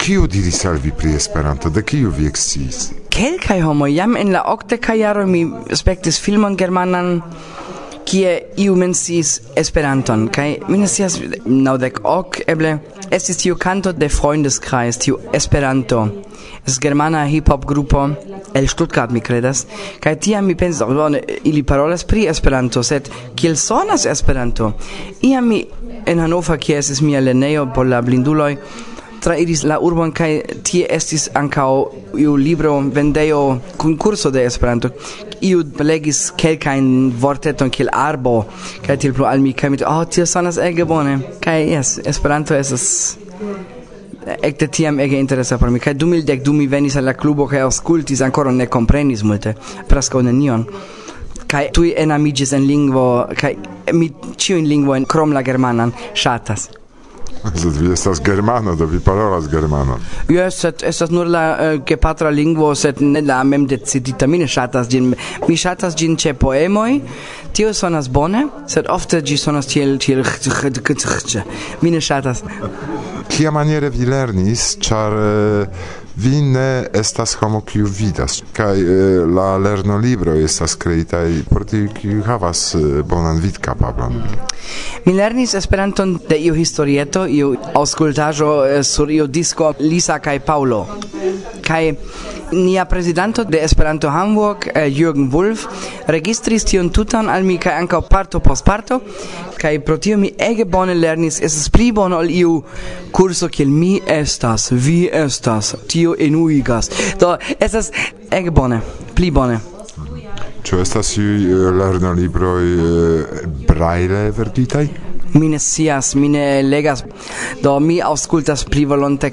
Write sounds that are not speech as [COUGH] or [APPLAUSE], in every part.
Kiu diris al vi pri Esperanto? De kiu vi eksciis? Kelkaj homoj jam en la okdekaj jaroj mi spektis filmon germanan kie iu mencis Esperanton kaj mi ne scias naŭdek ok eble estis tiu kanto de Freundeskreis tiu Esperanto es germana hip hop grupo el Stuttgart mi kredas kaj tiam mi pensis oh, bone ili parolas pri Esperanto sed kiel sonas Esperanto iam mi en Hannover kie estis mia lernejo por la blinduloj trairis la urbon kai tie estis ankao iu libro vendeo concurso de Esperanto. Iu legis kelkajn vorteton kiel arbo kaj tiel plu al mi kaj mi oh tio sonas ege bone. Kaj jes Esperanto estas ekde tiam ege interesa por mi kaj dumil dek du mi venis al la klubo kaj aŭskultis ankoraŭ ne komprenis multe preskaŭ nenion. Kai tui enamigis en lingvo kai mi ciu in lingvo en krom la germanan shatas Sed vi estas germano, do vi parolas germano. Yes, sed estas nur la eh, uh, gepatra lingvo, sed ne la mem decidita. Mi ne ŝatas ĝin. Mi ŝatas ĝin ĉe poemoj. Tio sonas bone, sed ofte ĝi sonas tiel tiel Mi ne ŝatas. Kia maniere vi lernis, ĉar eh, vi ne estas homo kiu vidas kaj eh, la lerno libro estas kreitaj por tiu kiu havas eh, bonan vidkapablon mi lernis Esperanton de iu historieto iu aŭskultaĵo eh, sur iu disko Lisa kaj Paulo. kaj nia prezidanto de Esperanto Hamburg eh, Jürgen Wolf registris tion tutan al mi kaj ankaŭ parto post parto. Kaj pro tio mi ege bone lernis estas pli bone ol iu kurso kiel mi estas vi estas. Tio tio enuigas. Do estas ege bone, pli bone. Ĉu estas iuj eh, lernolibroj eh, braille verditaj? Mi ne scias, mi ne legas, do mi aŭskultas pli volonte.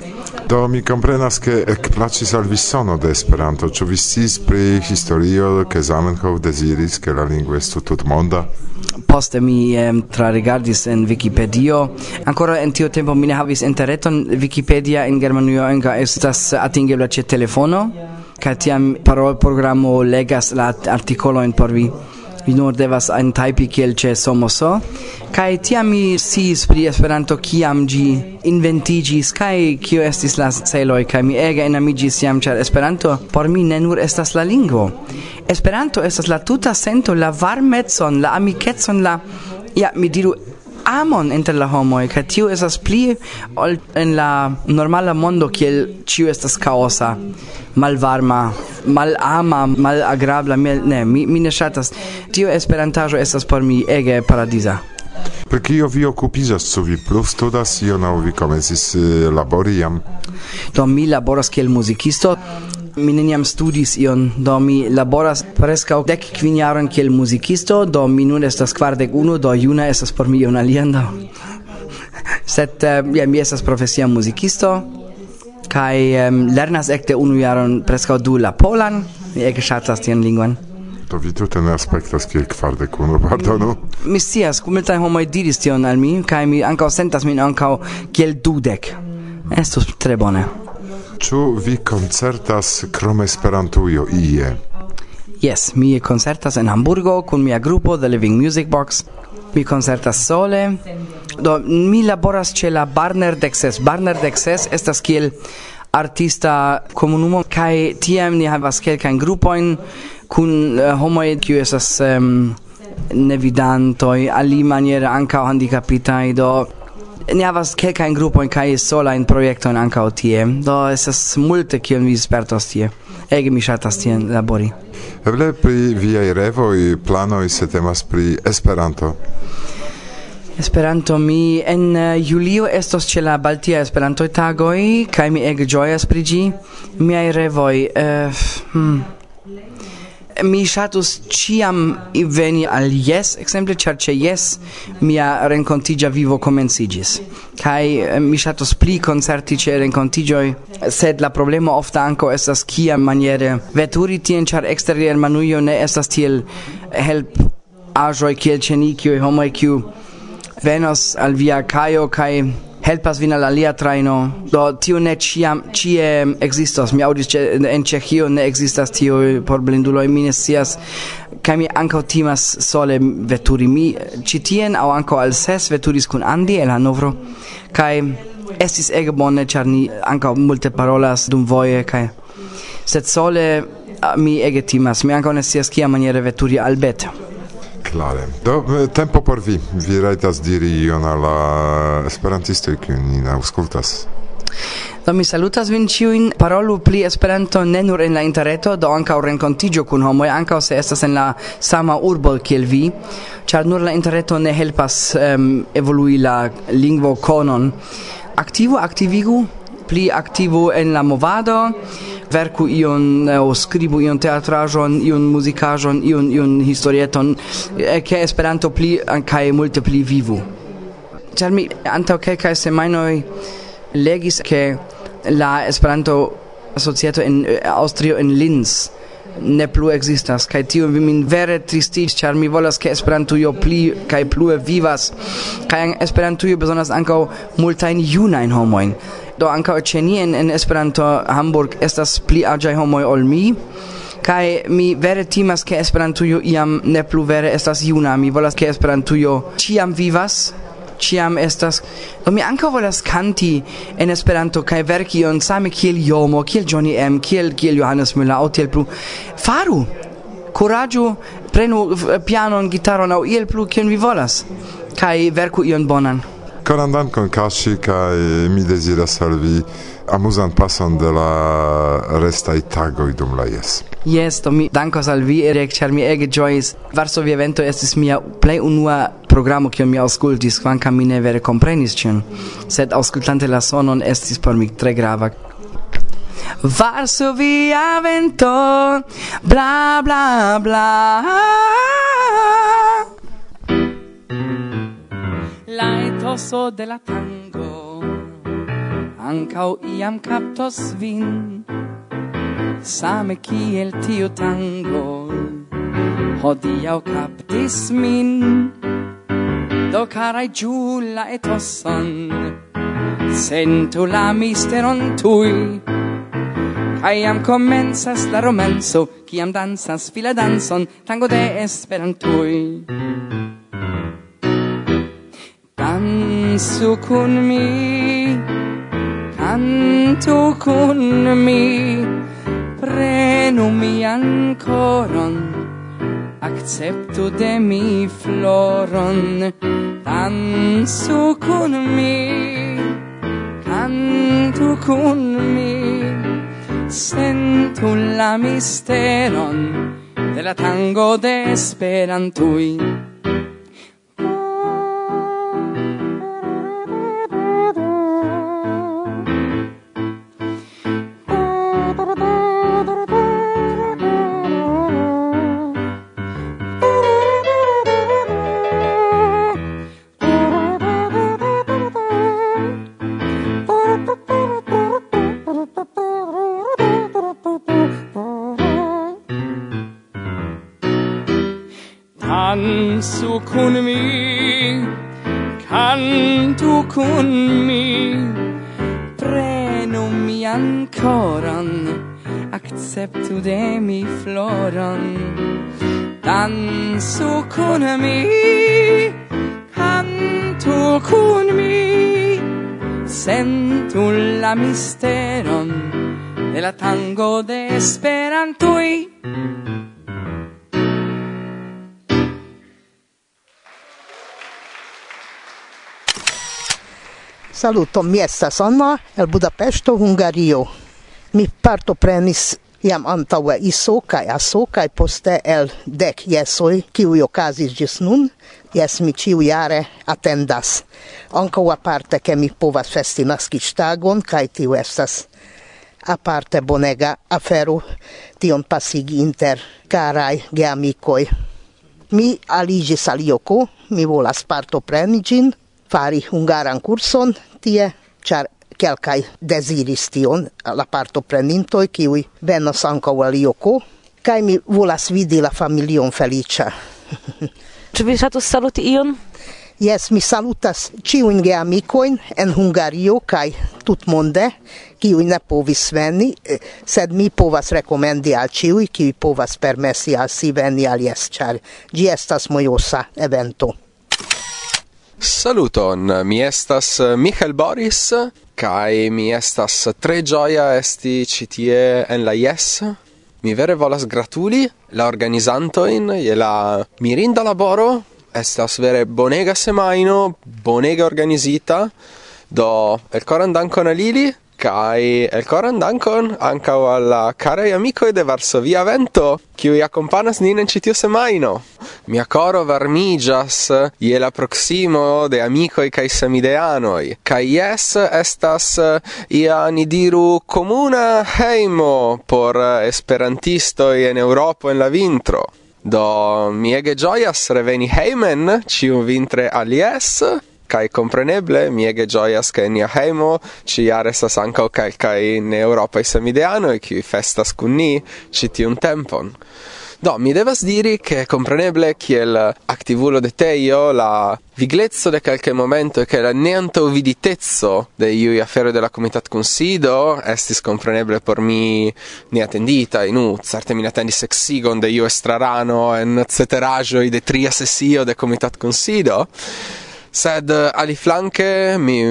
Do mi komprenas, ke ekplaĉis al vi sono de Esperanto. Ĉu vi sciis pri historio, ke Zamenhof deziris, ke la lingvo estu tutmonda? poste mi um, trarigardis en Wikipedio. Ancora en tio tempo mi ne havis interreton. Wikipedia in Germanio enga estas atingebla ĉe telefono. Yeah. Kaj tiam parolprogramo legas la artikolojn por vi vi nur devas antajpi kiel ĉe Somoso kaj tiam mi sciis pri Esperanto kiam ĝi inventiĝis kaj kio estis la celoj kaj mi ege enamiĝis jam ĉar Esperanto. Por mi ne nur estas la lingvo. Esperanto estas la tuta sento la varmecon la amikecon la ja mi diru amon inter la homoj kaj tio estas pli ol en la normala mondo kiel ĉio estas kaosa malvarma malama, malagrabla, mel, ne, mi, mi ne ŝatas. Tio Esperantaĵo estas por mi ege paradiza. Per kio vi okupizas, su vi plus studas ion aŭ vi komencis eh, labori jam? Do mi laboras kiel muzikisto, mi neniam studis ion, do mi laboras preskaŭ dek kvin jaron kiel muzikisto, do mi nun estas kvardek unu, do juna estas por mi ion alian, do. [LAUGHS] Sed, uh, ja, mi estas profesia muzikisto, kai um, lernas ekde unu jaron preskaŭ du la polan. Mi ege ŝatas tian lingvon. Do vi tute ne aspektas kiel kvardek unu, [LAUGHS] pardonu. Mi, mi scias, multaj homoj diris tion al mi, kaj mi ankaŭ sentas min ankaŭ kiel dudek. Estus tre bone. Ĉu vi koncertas krom Esperantujo ie? Yes, mi koncertas en Hamburgo kun mia grupo The Living Music Box mi concertas sole. Do mi laboras ĉe la Barner Dexes Barner Dexes estas kiel artista komunumo kaj tiam ni havas kelkajn grupojn kun uh, homoj kiu estas um, nevidantoj alimaniere ankaŭ handikapitaj. Do ni havas kelkajn grupojn kaj solajn projektojn ankaŭ tie. Do estas multe kion vi spertos tie ege mi ŝatas tien labori. Eble pri viaj revoj, planoj se temas pri Esperanto. Esperanto mi en eh, julio estos ĉe la Baltia Esperanto tagoj kaj mi ege ĝojas pri ĝi. Miaj revoj uh, hmm mi shatus ciam veni al yes exemple charche yes mia rencontigia vivo comencigis kai eh, mi shatus pli concerti che rencontigio sed la problema ofta anco estas kia maniere veturi tien char exterior manuio ne estas tiel help ajoi kiel ceni homo iq venos al via kaio kai helpas vin al alia traino. Do tio ne ciam cie existas. Mi audis ce, en Cechio ne existas tio por blinduloi mi ne scias mi ankaŭ timas sole veturi. Mi citien au aŭ al ses veturis kun Andi el Hanovro. Kaj estis ege bone char ni ankaŭ multe parolas dumvoje kaj sed sole mi ege timas. Mi ankaŭ ne scias kiamaniere veturi al Beta clare. Do eh, tempo por vi. Vi rajtas diri ion al la esperantistoj kiun ni aŭskultas. Do mi salutas vin ciuin, parolu pli Esperanto ne nur en la interreto, do ankaŭ renkontiĝo kun homoj, ankaŭ se estas en la sama urbo kiel vi, ĉar nur la interreto ne helpas um, evolui la lingvo konon. Aktivo, aktivigu, pli aktivo en la movado, verku ion eh, o skribu ion teatrajon, ion muzikajon, ion ion historieton, eh, ke Esperanto pli kaj multe pli vivu. Ĉar mi antaŭ kelkaj semajnoj legis ke la Esperanto societo en eh, Austrio en Linz ne plu existas kaj tio min vere tristis ĉar mi volas ke Esperantujo pli kaj plue vivas kaj Esperantujo bezonas ankaŭ multajn junajn homojn do anka ĉe in en, Esperanto Hamburg estas pli aĝaj homoj ol mi. Kai mi vere timas ke Esperantujo iam ne plu vere estas juna. Mi volas ke Esperantujo ĉiam vivas ciam estas do mi anka volas kanti en Esperanto kaj verki on same kiel Jomo kiel Johnny M kiel kiel Johannes Müller aŭ tiel plu. Faru! Coraggio, prenu pianon gitaron aŭ iel plu kion vi volas. Kaj verku ion bonan. Konan dankon Kaŝi kaj mi deziras al vi amuzan pason de la restaj tagoj dum la jes. Jes, do mi dankos al vi, Erik, ĉar mi ege ĝojis. Varsovia evento estis mia plej unua programo kion mi aŭskultis, kvankam mi ne vere komprenis ĉion, sed aŭskultante la sonon estis por mi tre grava. Varsovia evento, bla bla bla. etoso de la tango. Ancau iam captos vin same kiel tiu tango. Hodiau captis min do carai giù la etoson. Sentu la misteron tui Kai am commensas la romanzo, kiam dansas fila danson, tango de esperantui. Danzu con mi, canto con mi, prenu mi ancoron, acceptu de mi floron. Danzu con mi, canto con mi, sentu la misteron de la tango de esperantui. cantu cun mi. Prenu mi ancoran acceptu de mi floran. Dansu cun mi. Cantu cun mi. Sentu la misteron de la tango de esperantui. Saluto, mi estas Anna el Budapesto, Hungario. Mi partoprenis jam antaŭe ISO kaj ASO kaj poste el dek jesoj, kiuj okazis ĝis nun. Jes, mi ĉiujare atendas. Ankaŭ aparte, ke mi povas festi naskiĝtagon kaj tiu estas aparte bonega afero tion pasigi inter karaj geamikoj. Mi aliĝis al Joko, mi volas partopreni ĝin, fari hungaran kurson tie, char kelkai desiris tion la partoprenintoj, kiui venas ankaŭ al ioko, kai mi volas vidi la familion felicia. [LAUGHS] Ĉu vi ŝatus saluti ion? Yes, mi salutas ciuin ge amicoin en Hungario kai tut monde, kiui ne povis veni, eh, sed mi povas rekomendi al ciui, kiui povas permessi al si veni al jes, char gi estas mojosa evento. Saluton, mi estas eh, Michael Boris, kai mi estas tre gioia esti citie en la IES. Mi vere volas gratuli la organizantoin e la mirinda laboro, estas vere bonega semaino, bonega organizita, do el coran dankon al ili, kai elkoran dankon anka al la karaj amikoj de Varsovia Vento, kiuj akompanas nin en citio semaino. Mia coro varmigas ie la proximo de amico e kai samideanoi, kai yes estas ia ni diru comuna heimo por esperantisto en Europo en la vintro. Do mi ege gioias reveni heimen ciu vintre alies, kai compreneble mi ege gioias che nia heimo ci iare estas ankaŭ e samideano e ki festas kun ni ti un tempon. Do, mi devas diri che compreneble kiel activulo de teio la viglezzo de calche momento e che la neanto viditezzo de iui affero della comitat consido estis compreneble por mi ne attendita in u certe mi attendi sexigon de iu estrarano en ceterajo de tria sessio de comitat consido sed eh, uh, ali flanke mi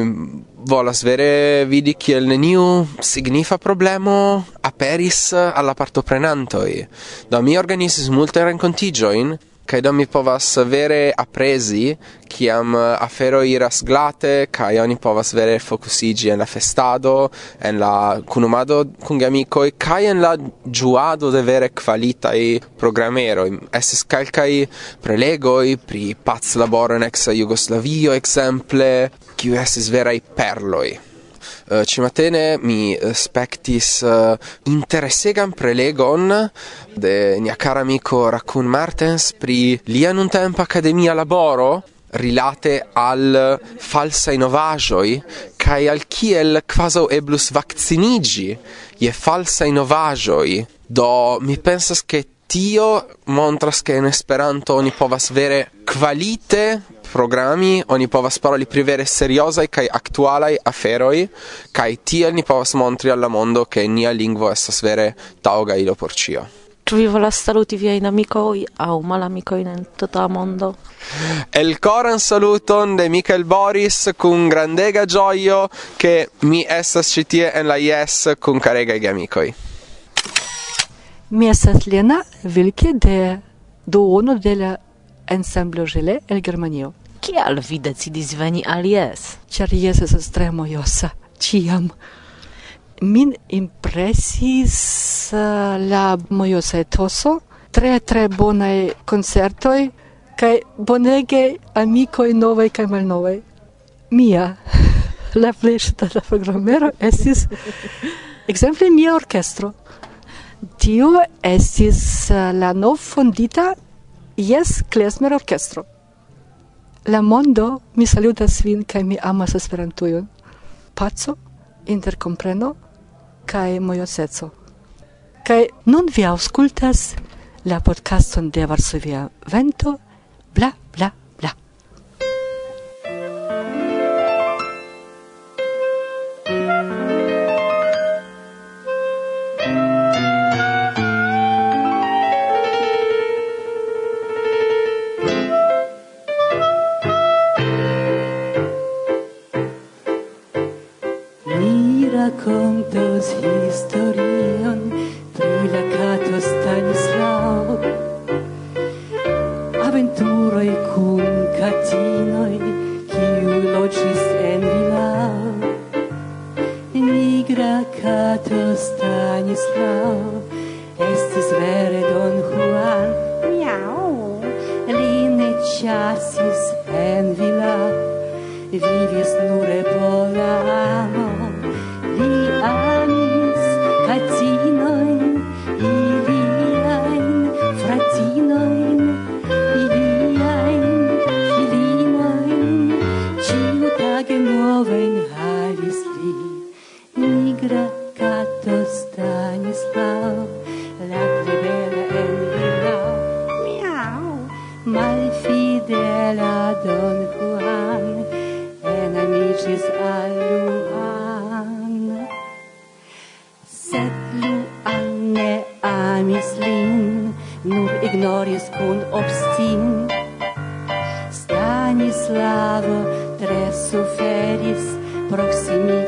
volas vere vidi kiel neniu signifa problemo aperis eh, alla partoprenantoi. Do mi organizis multe rencontigioin, kai do mi povas vere apresi kiam eh, afero iras glate kai oni povas vere fokusigi en la festado en la kunumado kun amikoj kai en la juado de vere kvalitaj programero estis prelego i pri paz laboro en ex Jugoslavio exemple kiu vera i perloi Eh, uh, cimatene mi eh, spectis eh, uh, interessegan prelegon de mia cara amico Raccoon Martens pri lia nun tempo accademia laboro rilate al falsa innovajoi kai al kiel quaso eblus vaccinigi je falsa innovajoi. Do mi pensas che tio montras che in esperanto oni povas vere qualite programmi oni povas paroli pri vere seriozaj kaj aktualaj aferoj kaj tiel ni povas montri al la mondo ke nia lingvo estas vere taŭga ilo por ĉio. Ĉu vi volas saluti viajn amikoj aŭ malamikojn en tuta mondo? El coran saluton de Michael Boris kun grandega gioio che mi estas ĉi tie en la Yes kun karegaj amikoj. Mi estas Lena Vilke de duono de la ensemblo Gile el Germanio. Kial vi decidis veni al Jes? Ĉar Jes estas tre mojosa, ĉiam. Min impresis uh, la mojosa etoso, tre tre bonaj koncertoj kaj bonege amikoj novaj kaj malnovaj. Mia [LAUGHS] la plej ŝatata programero estis ekzemple mia orkestro. Tiu estis eh, la nov fondita Yes Klezmer Orkestro. La mondo mi salutas vin kaj mi amas Esperantujon. Paco, interkompreno kaj mojoseco. Kaj nun vi aŭskultas la podcaston de Varsovia Vento, bla historion pri la kato Stanislao aventuroj kun katinoj kiu loĝis en vilao nigra kato Stanislao estis vere Don Juan. Miau. Li ne ĉasis en vilao vivis nur por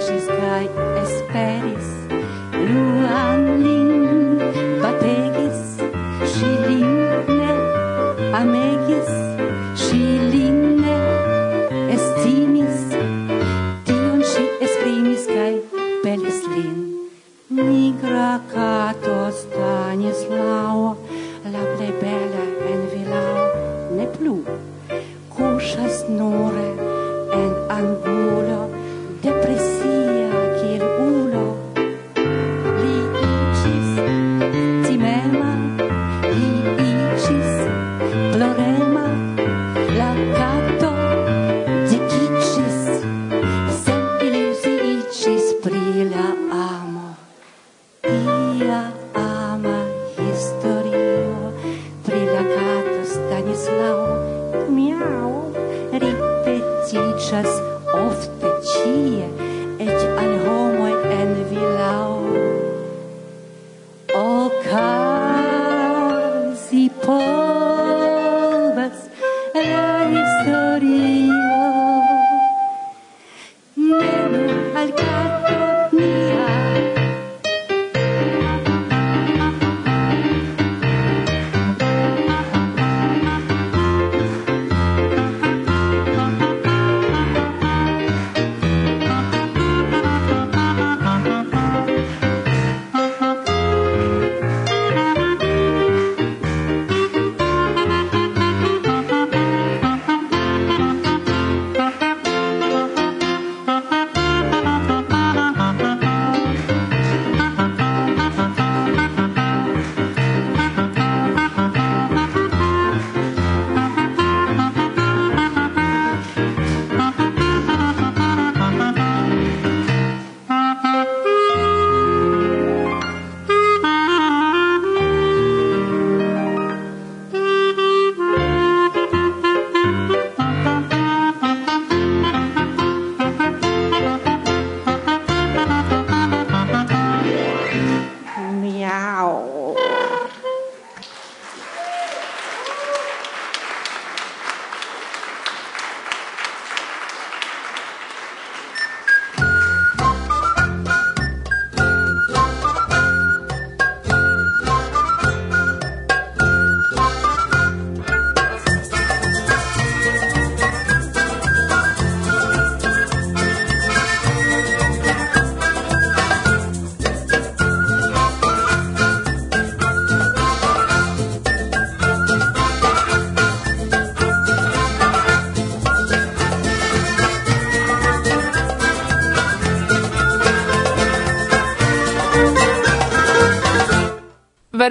kaŝis kaj esperis bluan lin teach us of the cheer et al homo en vilau.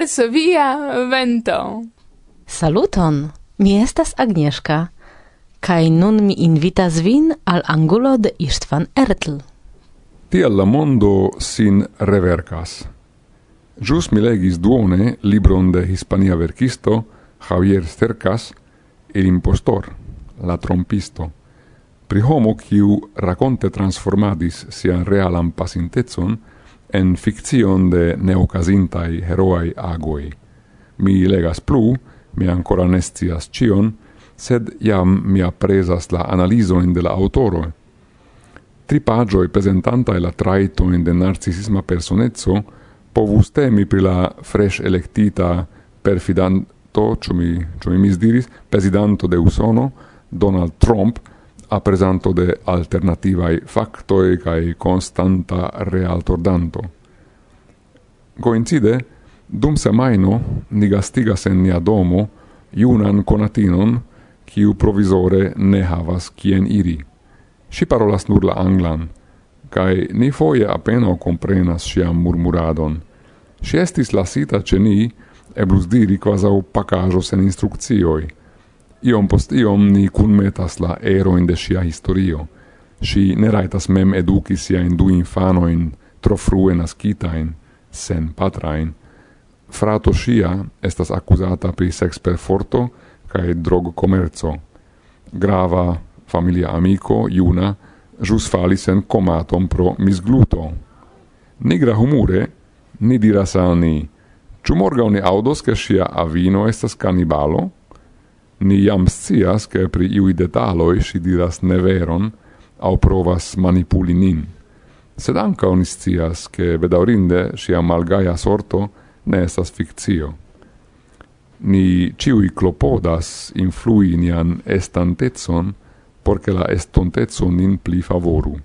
jes via vento. Saluton, mi estas Agnieszka, kaj nun mi invitas vin al angulo de Istvan Ertl. Tial la mondo sin revercas. Jus mi legis duone libron de Hispania verkisto Javier Cercas, El impostor, la trompisto, pri homo kiu raconte transformadis sian realan pasintezon en ficcion de neocasintai heroai agoi. Mi legas plu, mi ancora nestias cion, sed iam mi apresas la analisoin de la autoro. Tri pagioi presentantae la traitoin de narcisisma personezzo povus temi pri la fresh electita perfidanto, ciumi, ciumi misdiris, presidanto de Usono, Donald Trump, apresanto de alternativae factoi cae constanta realtordanto. Coincide, dum semaino ni gastigas en nia domo iunan conatinon, kiu provisore ne havas kien iri. Si parolas nur la anglan, cae ni foie apeno comprenas siam murmuradon. Si estis lasita ce ni, eblus diri quasau pacajo sen instruccioi, iom post iom ni kunmetas la eroin de sia historio. Si ne raitas mem educi sia in du infanojn tro frue in sen patrajn. Frato sia estas accusata pri seksperforto kaj drogkomerco. Grava familia amico, iuna, jus falis en komaton pro misgluto. Nigra humure ni diras al ni, ĉu morgaŭ ni aŭdos ke ŝia avino estas kanibalo? Ni jam scias, che pri iui detaloi si diras neveron au provas manipuli nin. Sed anca oni scias, bedaurinde sia malgaia sorto ne estas ficcio. Ni ciui clopodas influi nian estantezon, porque la estontezo nin pli favoru.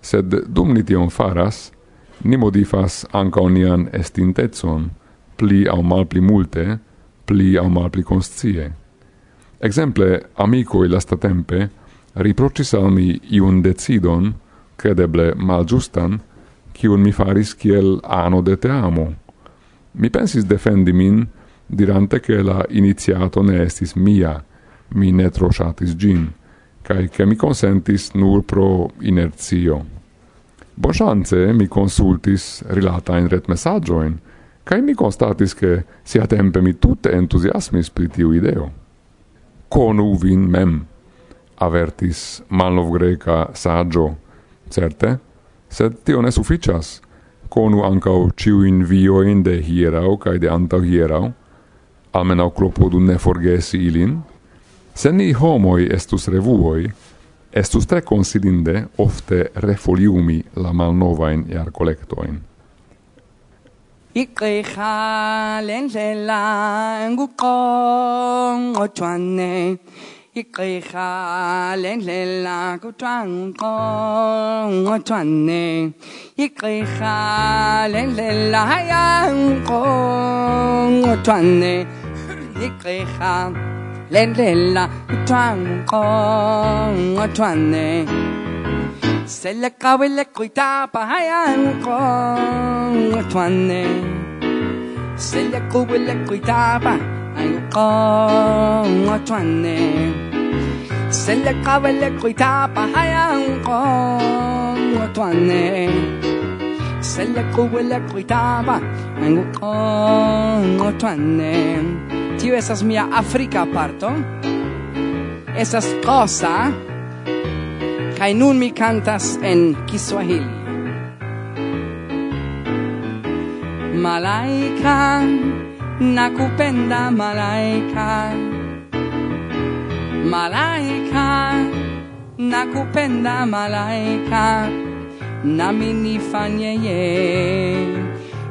Sed dum ni tion faras, ni modifas anca nian estintezon, pli au mal pli multe, pli au mal pli conscie. Exemple, amicoi lastatempe riprocis al mi iun decidon, credeble malgiustan, cium mi faris kiel ano de teamo. Mi pensis defendi min, dirante che la iniziato ne estis mia, mi ne tro gin, cae che mi consentis nur pro inerzio. Bonchance mi consultis rilata in ret messaggioin, cae mi constatis che sia tempe mi tutte entusiasmis pri tiu ideo conu vin mem, avertis malnov greca saggio, certe, sed tio ne sufficias, conu ancau ciuin vioin de hierau cae de antau hierau, almenau clopodu ne forgesi ilin, se ni homoi estus revuoi, estus tre considinde ofte refoliumi la malnovain iar collectoin. igqirha lendlela nguqongqothwane igqirha lendlela kuthiwa nguqongqothwane igqirha Seleka willekuita pahayan ko tuanne. Seleku willekuita pahayan ko tuanne. Seleka willekuita pahayan ko tuanne. Seleku willekuita pahayan ko tuanne. Tio esas mia Africa parto. Esas cosa Kai nun mi cantas en Kiswahili. Malaika, nakupenda malaika. Malaika, nakupenda malaika. Nami nifanye yeye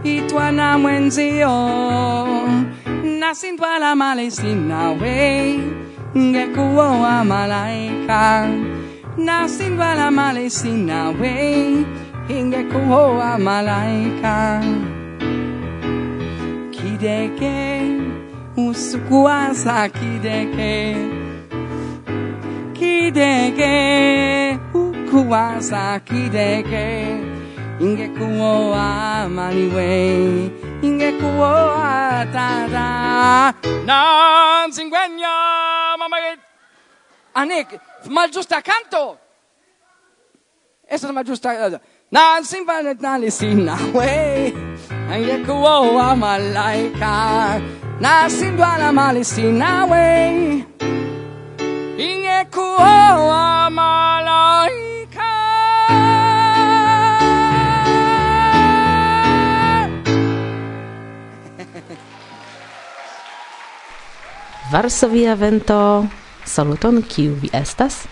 itwa na mwenzio nasindwala malesi nawe ngekuoa malaika na simba male sinawe ingekuwa malaika. Kideke usiku wa saa kideke. Kideke uku wa saa kideke. Ingekuwa maliwe ingekuwa tada na nzingwenya Anek, malĝusta kanto. mal malĝusta. Na, simba na lisina, wey. Anja kuwa malaika. Na sindwa na malisina, wey. Inye kuwa malaika. Varsovia vento Saluton, kiu vi estas?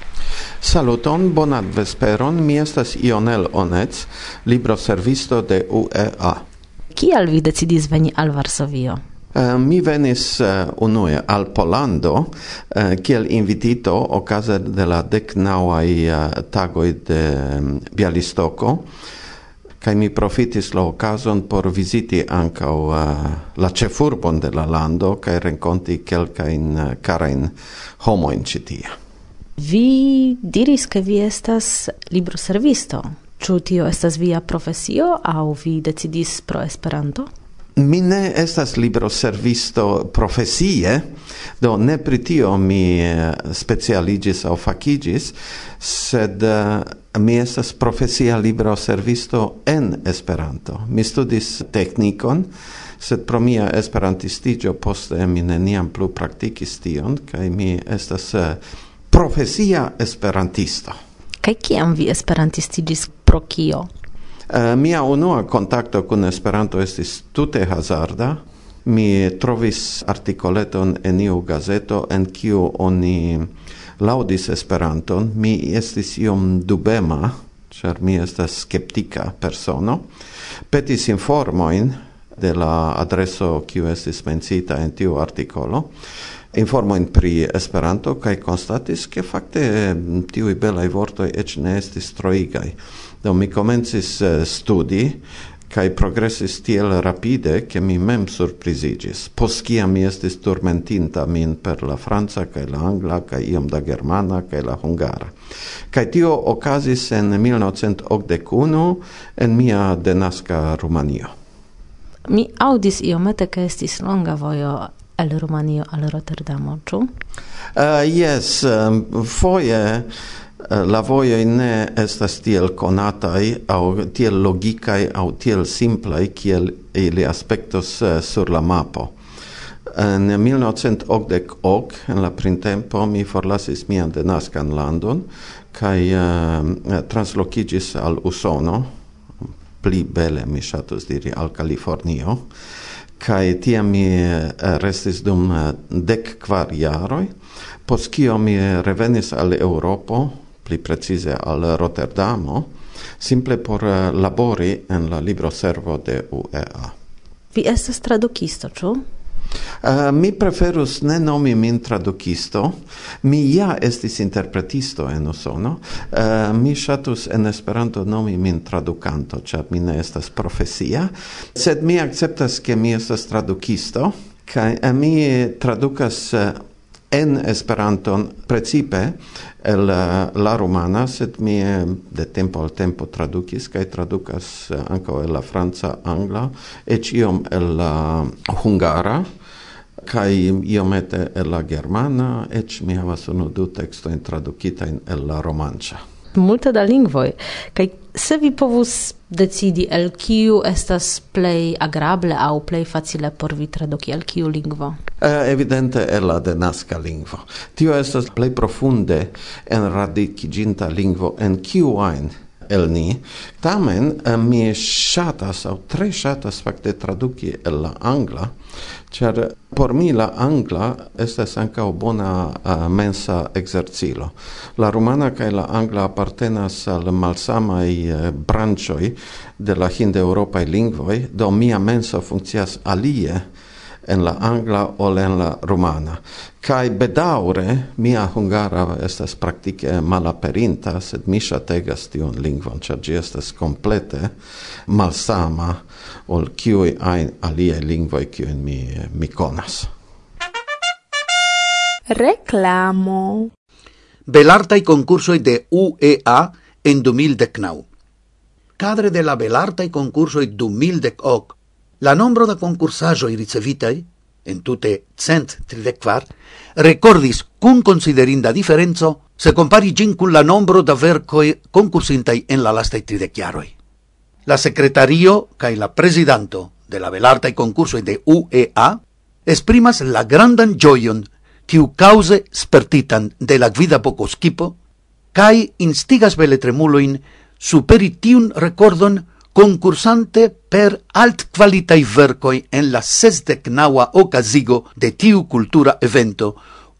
Saluton, bonan vesperon, mi estas Ionel Onec, libroservisto de UEA. Kial vi decidis veni al Varsovio? Uh, mi venis uh, unue al Polando uh, eh, kiel invitito okaze de la deknauaj tagoj de mm, um, Bialistoko kai mi profitis la occasion por viziti anca uh, la cefurbon de la lando kaj renkonti kelkajn uh, karajn homo in citia Vi diris ke vi estas libroservisto. Ĉu tio estas via profesio aŭ vi decidis pro Esperanto? Mi ne estas libroservisto profesie, do ne pri tio mi uh, specialigis aŭ fakigis, sed uh, mi estas profesia libro servisto en Esperanto. Mi studis teknikon, sed pro mia esperantistigio poste mi neniam plu praktikis tion, kaj mi estas eh, profesia esperantisto. Kaj kiam vi esperantistigis pro kio? Uh, mia unua kontakto kun Esperanto estis tute hazarda. Mi trovis artikoleton en iu gazeto en kiu oni laudis Esperanton, mi estis iom dubema, char mi estas skeptika persono, petis informojn de la adreso kiu estis mencita en tiu artikolo, informojn pri Esperanto kaj konstatis, ke fakte tiuj belaj vortoj eĉ ne estis troigaj. Do mi komencis eh, studi kai progressis tiel rapide che mi mem surprizigis. Pos kia mi estis turmentinta min per la franca kai la angla kai iom da germana kai la hungara. Kai tio okazis en 1981 en mia denaska Rumanio. Mi audis iomete ke estis longa vojo el Rumanio al Rotterdamo, ĉu? Uh, yes, um, foje Eh, la voie ne estas tiel conatai au tiel logicai au tiel simplai kiel ili aspectos uh, eh, sur la mapo. En 1988, en la printempo, mi forlasis mian denascan landon kai uh, eh, translocigis al Usono, pli bele mi shatus diri al Californio, kai tia mi restis dum dec kvar jaroj, pos kio mi revenis al Europo, pli precise al Rotterdamo, simple por eh, labori en la libro servo de UEA. Vi estas tradukisto, ĉu? Uh, mi preferus ne nomi min tradukisto. Mi ja estis interpretisto en Usono. Uh, mi ŝatus en Esperanto nomi min tradukanto, ĉar mi ne estas profesia. Sed mi akceptas, ke mi estas tradukisto. Kaj uh, mi tradukas uh, en Esperanton precipe el eh, la romana sed mi de tempo al tempo tradukis kaj tradukas eh, ankaŭ el la franca, angla, eĉ iom el la hungara kai iomete el la germana eĉ mi havas unu du tekstojn tradukitajn el la romanĉa. Multe da lingvoj kaj se vi povus decidi el kiu estas plej agrable aŭ plej facile por vi traduki el kiu lingvo? Eh, evidente el la denaska lingvo. Tio estas plej profunde enradikiĝinta lingvo en kiu ajn el ni. Tamen eh, mi ŝatas aŭ tre ŝatas fakte traduki el la angla, ĉar por mi la angla estas ankaŭ bona uh, mensa ekzercilo. La rumana kaj la angla apartenas al malsamaj uh, branĉoj de la hindeŭropaj lingvoj, do mia menso funkcias alie en la angla ol en la rumana. Kai bedaure mia hungara estas praktike malaperinta, sed mi ŝategas tiun lingvon, ĉar ĝi estas komplete malsama ol kiuj ajn aliaj lingvoj kiujn mi mi konas. Reklamo. Belartaj konkursoj de UEA en 2019. Cadre de la Belartaj konkursoj 2010 la nombro da concursaĵoj ricevitai, en tute cent tridecvar, recordis cun considerinda differenzo se compari gin cun la nombro da vercoi concursintai en la lastai tridek. La secretario cae la presidanto de la velartai concursoi de UEA esprimas la grandan gioion quiu cause spertitan de la gvida poco skipo cae instigas beletremuloin superi tiun recordon concursante per alt qualitai vercoi en la sesdecnaua ocasigo de tiu cultura evento,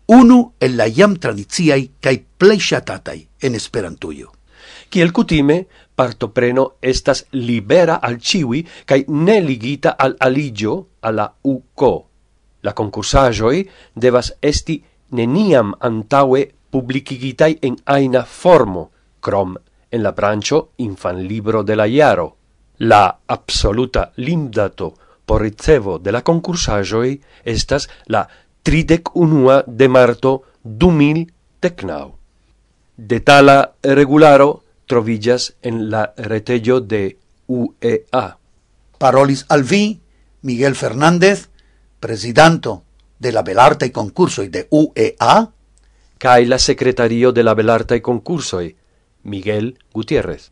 unu el la iam tradiziai cae pleishatatai en esperantuio. Kiel kutime, partopreno estas libera al ciui cae ne ligita al aligio alla UCO. La concursajoi devas esti neniam antaue publicigitai en aina formo, crom en la brancho infan libro de la iaro. La absoluta limdato por ricevo de la concursajoi estas la tridec unua de marto du mil tecnau. Detala regularo trovillas en la retello de UEA. Parolis al vi, Miguel Fernández, presidanto de la Belarte y Concursoi de UEA, cae la secretario de la Belarte y Concursoi, Miguel Gutiérrez.